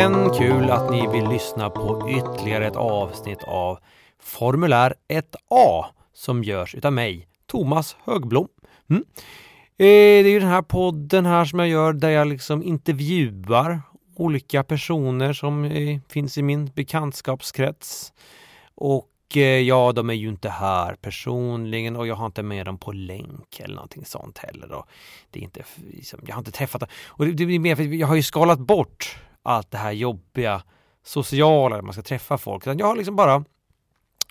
igen! Kul att ni vill lyssna på ytterligare ett avsnitt av Formulär 1A som görs utav mig, Thomas Högblom. Mm. Eh, det är ju den här podden här som jag gör där jag liksom intervjuar olika personer som eh, finns i min bekantskapskrets. Och eh, ja, de är ju inte här personligen och jag har inte med dem på länk eller någonting sånt heller. Och det är inte, liksom, jag har inte träffat dem. Och det, det blir mer för jag har ju skalat bort allt det här jobbiga sociala, där man ska träffa folk. Jag har liksom bara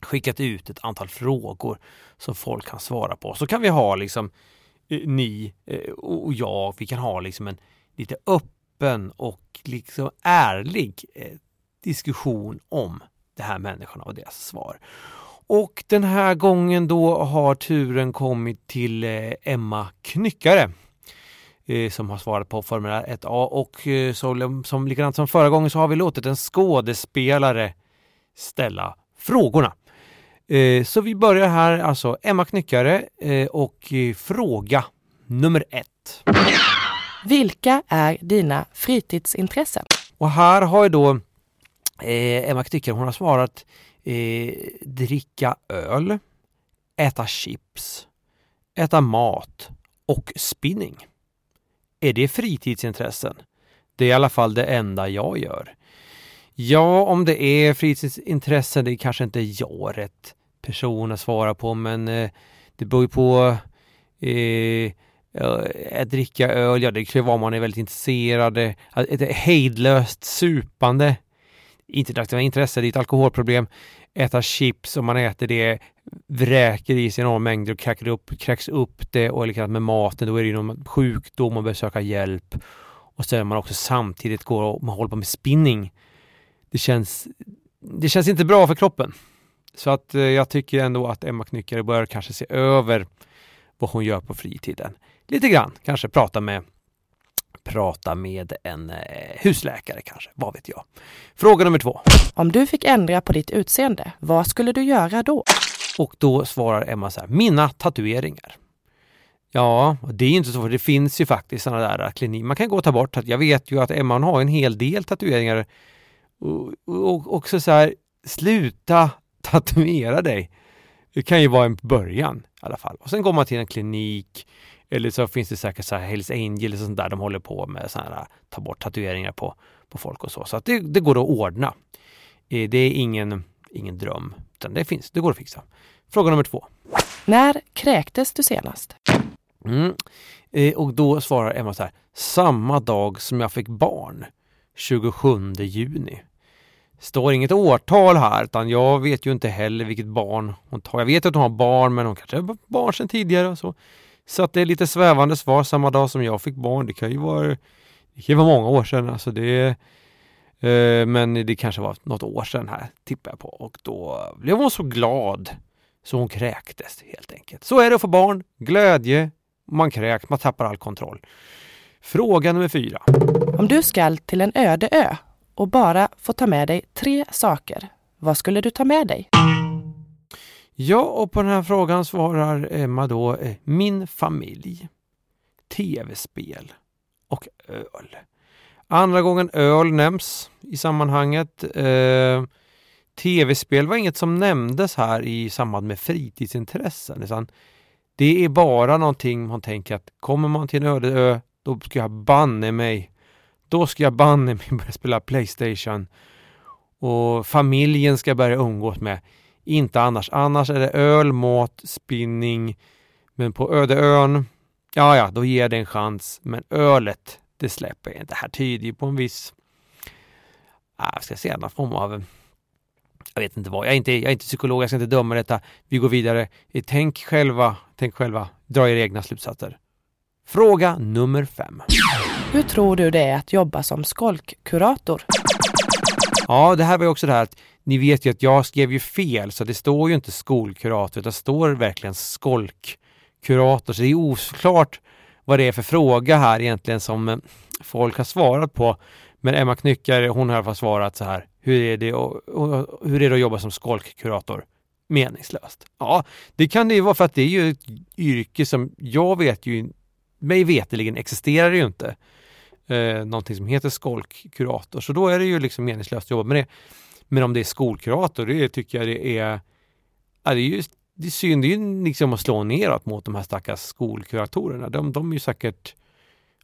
skickat ut ett antal frågor som folk kan svara på. Så kan vi ha liksom eh, ni eh, och jag, vi kan ha liksom en lite öppen och liksom ärlig eh, diskussion om de här människorna och deras svar. Och den här gången då har turen kommit till Emma Knyckare som har svarat på formulär 1A och så, som likadant som förra gången så har vi låtit en skådespelare ställa frågorna. Så vi börjar här alltså Emma Knyckare och fråga nummer ett. Vilka är dina fritidsintressen? Och här har ju då eh, Emma Knyckare, hon har svarat eh, dricka öl, äta chips, äta mat och spinning. Är det fritidsintressen? Det är i alla fall det enda jag gör. Ja, om det är fritidsintressen, det är kanske inte jag rätt person att svara på, men eh, det beror ju på eh, att dricka öl, ja det kan vara om man är väldigt intresserad. Eh, ett hejdlöst supande. Inte ett intresse, det är ett alkoholproblem. Äta chips och man äter det, vräker i sig enorma mängder och kräks upp, kräks upp det och likadant med maten, då är det någon sjukdom och behöver söka hjälp. Och sen man också samtidigt går och man håller på med spinning. Det känns, det känns inte bra för kroppen. Så att eh, jag tycker ändå att Emma Knyckare bör kanske se över vad hon gör på fritiden lite grann. Kanske prata med prata med en husläkare kanske, vad vet jag. Fråga nummer två. Om du fick ändra på ditt utseende, vad skulle du göra då? Och då svarar Emma så här, mina tatueringar. Ja, det är inte så, för det finns ju faktiskt sådana där kliniker. Man kan gå och ta bort, jag vet ju att Emma har en hel del tatueringar. Och, och också så här, sluta tatuera dig. Det kan ju vara en början i alla fall. Och sen går man till en klinik eller så finns det säkert så här Hells Angels och sånt där. De håller på med sådana här, ta bort tatueringar på, på folk och så. Så att det, det går att ordna. Det är ingen, ingen dröm, utan det finns, det går att fixa. Fråga nummer två. När kräktes du senast? Mm. Och då svarar Emma så här, samma dag som jag fick barn, 27 juni. Står inget årtal här, utan jag vet ju inte heller vilket barn hon tar. Jag vet att hon har barn, men hon kanske har barn sedan tidigare och så. Så att det är lite svävande svar samma dag som jag fick barn. Det kan ju vara, det kan vara många år sedan. Alltså det, eh, men det kanske var något år sedan här, tippar jag på. Och då blev hon så glad så hon kräktes helt enkelt. Så är det att få barn. Glädje, man kräks, man tappar all kontroll. Fråga nummer fyra. Om du skall till en öde ö och bara få ta med dig tre saker, vad skulle du ta med dig? Ja, och på den här frågan svarar Emma då eh, min familj, tv-spel och öl. Andra gången öl nämns i sammanhanget. Eh, tv-spel var inget som nämndes här i samband med fritidsintressen. Utan det är bara någonting man tänker att kommer man till en öde ö, då ska jag banne mig. Då ska jag banne mig börja spela Playstation. Och familjen ska börja umgås med. Inte annars. Annars är det öl, mat, spinning. Men på öde ön, ja, ja, då ger det en chans. Men ölet, det släpper jag inte. Det här tyder ju på en viss, äh, jag ska säga, någon form av jag vet inte vad, jag är inte, jag är inte psykolog, jag ska inte döma detta. Vi går vidare. Tänk själva, tänk själva, dra era egna slutsatser. Fråga nummer fem. Hur tror du det är att jobba som skolkkurator? Ja, det här var ju också det här att ni vet ju att jag skrev ju fel så det står ju inte skolkurator utan det står verkligen skolkkurator. Så det är oklart vad det är för fråga här egentligen som eh, folk har svarat på. Men Emma Knyckare, hon har i alla fall svarat så här. Hur är det, och, och, hur är det att jobba som skolkkurator? Meningslöst. Ja, det kan det ju vara för att det är ju ett yrke som jag vet ju, mig veteligen existerar det ju inte. eh, någonting som heter skolkkurator. Så då är det ju liksom meningslöst att jobba med det. Men om det är skolkurator, det tycker jag det är, ja, det är ju det är synd, det är ju liksom att slå neråt mot de här stackars skolkuratorerna. De, de är ju säkert,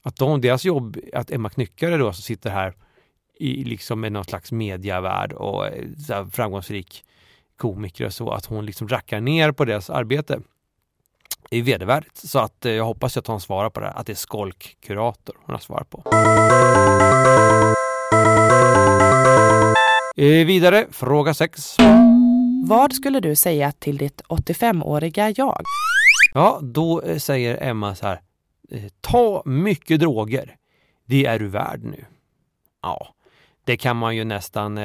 att de, deras jobb, att Emma Knyckare då som sitter här i liksom med någon slags mediavärld och eh, så framgångsrik komiker och så, att hon liksom rackar ner på deras arbete är vedervärdigt. Så att eh, jag hoppas att hon svarar på det här, att det är skolkkurator hon har svarat på. Eh, vidare, fråga 6. Vad skulle du säga till ditt 85-åriga jag? Ja, då eh, säger Emma så här. eh, Ta mycket droger. Det är du värd nu. Ja, det kan man ju nästan...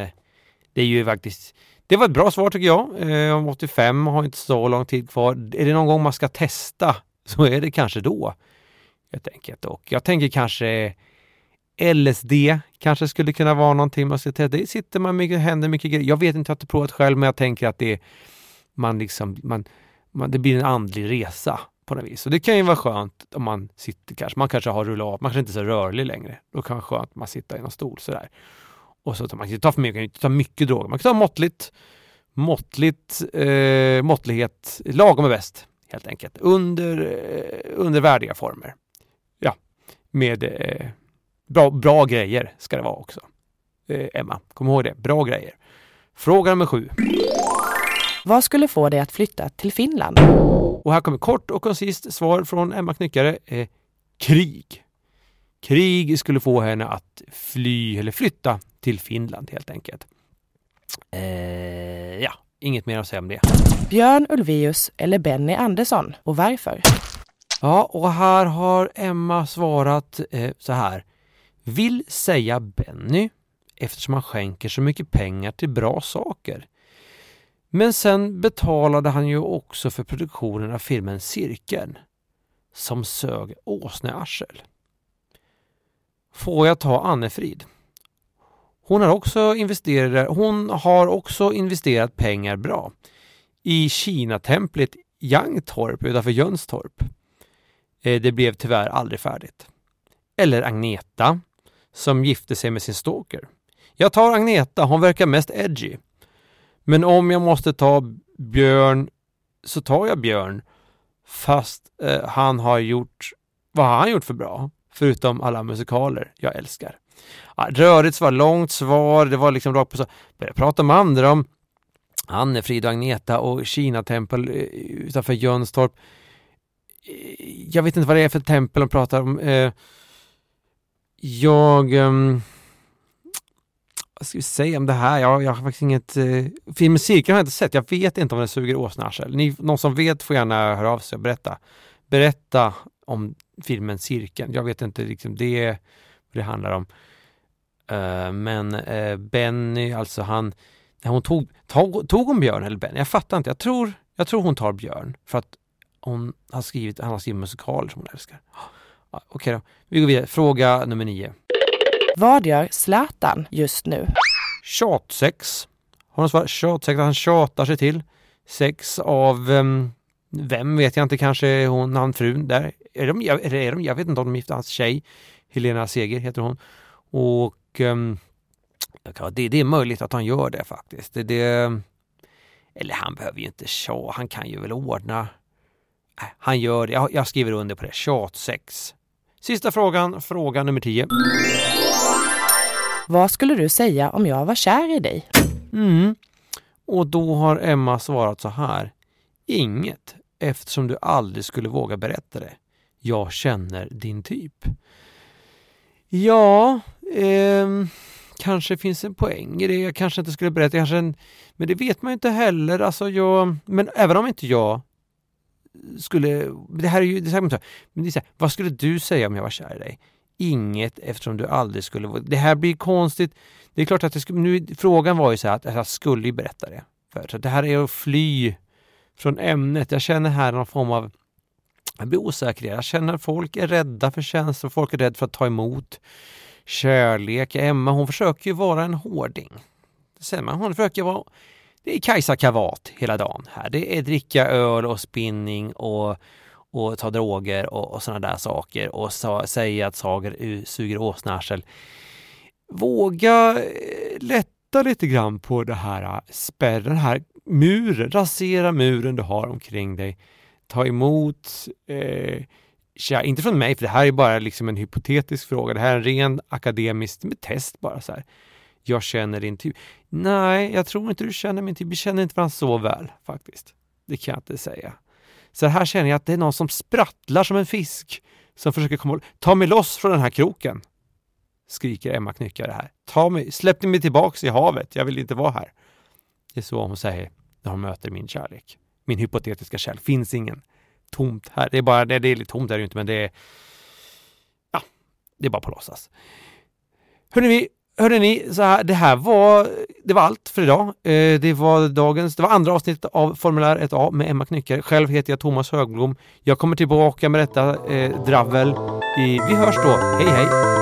Det är ju faktiskt... Det var ett bra svar tycker jag. Om 85 har inte så lång tid kvar. Är det någon gång man ska testa så är det kanske då. Helt enkelt. Och jag tänker kanske LSD kanske skulle kunna vara någonting man ska testa. Det sitter man mycket, händer mycket grejer. Jag vet inte, jag har inte provat själv, men jag tänker att det är, man liksom, man, man, det blir en andlig resa på något vis. Och det kan ju vara skönt om man sitter kanske, man kanske har rullat man kanske inte är så rörlig längre. Då kan det vara skönt att man sitter i någon stol sådär. Och så tar man kan ta för mycket, man kan inte ta mycket droger. Man kan ta måttligt, måttligt, eh, måttlighet, lagom är bäst helt enkelt. Under, eh, under värdiga former. Ja, med eh, bra, bra grejer ska det vara också. Eh, Emma, kom ihåg det. Bra grejer. Fråga nummer sju. Vad skulle få dig att flytta till Finland? Och här kommer kort och koncist svar från Emma Knyckare. Eh, krig. Krig skulle få henne att fly eller flytta till Finland helt enkelt. Eh, ja, inget mer att säga om det. Björn Ulvaeus eller Benny Andersson och varför? Ja, och här har Emma svarat eh, så här. Vill säga Benny eftersom han skänker så mycket pengar till bra saker. Men sen betalade han ju också för produktionen av filmen Cirkeln som sög åsnearsel. Får jag ta Annefrid? Hon har också investerat, hon har också investerat pengar bra i Kina-templet Jangtorp utanför Jönstorp. Eh, det blev tyvärr aldrig färdigt. Eller Agneta som gifte sig med sin stalker. Jag tar Agneta, hon verkar mest edgy. Men om jag måste ta Björn så tar jag Björn. Fast eh, han har gjort, vad har han gjort för bra? Förutom alla musikaler jag älskar. Ja, rörigt svar, långt svar, det var liksom rakt på så. Började prata med andra om Annefrid och Agneta och Kina-tempel eh, utanför Jönstorp. Eh, jag vet inte vad det är för tempel de pratar om. Eh, jag... Um, vad ska vi säga om det här? Jag, jag har faktiskt inget... Eh, uh, filmen Cirkeln har jag inte sett. Jag vet inte om den suger åsnearsel. Ni, någon som vet får gärna höra av sig och berätta. Berätta om filmen Cirkeln. Jag vet inte liksom det vad det handlar om. Uh, men uh, Benny, alltså han... När hon tog, tog, tog hon Björn eller Benny? Jag fattar inte. Jag tror, jag tror hon tar Björn. För att hon har skrivit, han har skrivit musikaler som hon älskar. Okej då. Vi går vidare. Fråga nummer nio. Vad gör Zlatan just nu? Tjatsex. Har hon svarat tjatsex? Han tjatar sig till. Sex av ehm, vem vet jag inte, kanske hon, han frun där. Är de, eller är de, jag vet inte om de är gifta. Hans tjej, Helena Seger heter hon. Och ja, det, det är möjligt att han gör det faktiskt. Det, det, eller han behöver ju inte tjata, han kan ju väl ordna. Nej, han gör det. Jag, jag skriver under på det. Tjatsex. Sista frågan, fråga nummer 10. Vad skulle du säga om jag var kär i dig? Mm. Och då har Emma svarat så här. Inget, eftersom du aldrig skulle våga berätta det. Jag känner din typ. Ja, ehm, kanske finns en poäng i det. Jag kanske inte skulle berätta, kanske en, men det vet man ju inte heller. Alltså jag, men även om inte jag skulle, det här är ju, det säger men det är så här, vad skulle du säga om jag var kär i dig? Inget eftersom du aldrig skulle, det här blir konstigt. Det är klart att det skulle, nu, frågan var ju så här att jag skulle ju berätta det. För, så det här är att fly från ämnet. Jag känner här någon form av jag blir osäker. Jag känner att folk är rädda för känslor, folk är rädda för att ta emot kärlek. Emma hon försöker ju vara en hårding. Det säger man. Hon försöker vara det är Kajsa Kavat hela dagen här. Det är dricka öl och spinning och, och ta droger och, och sådana där saker och sa, säga att sager suger åsnarsel. Våga eh, lätta lite grann på det här eh, spärren, den här muren, rasera muren du har omkring dig. Ta emot eh, Tja, inte från mig, för det här är bara liksom en hypotetisk fråga. Det här är en ren akademisk test bara så här. Jag känner din typ. Nej, jag tror inte du känner min typ. Vi känner inte varandra så väl faktiskt. Det kan jag inte säga. Så här känner jag att det är någon som sprattlar som en fisk som försöker komma Ta mig loss från den här kroken! Skriker Emma Knyckare här. Ta mig, släpp mig tillbaks i havet, jag vill inte vara här. Det är så hon säger när hon möter min kärlek. Min hypotetiska kärlek. Finns ingen tomt här. Det är bara, det, det är lite tomt är det inte, men det är... Ja, det är bara på låtsas. Hörrni, hörde ni, så här, det här var, det var allt för idag. Eh, det var dagens, det var andra avsnittet av Formulär 1A med Emma Knyckare. Själv heter jag Thomas Högblom. Jag kommer tillbaka med detta eh, dravel. I, vi hörs då. Hej hej!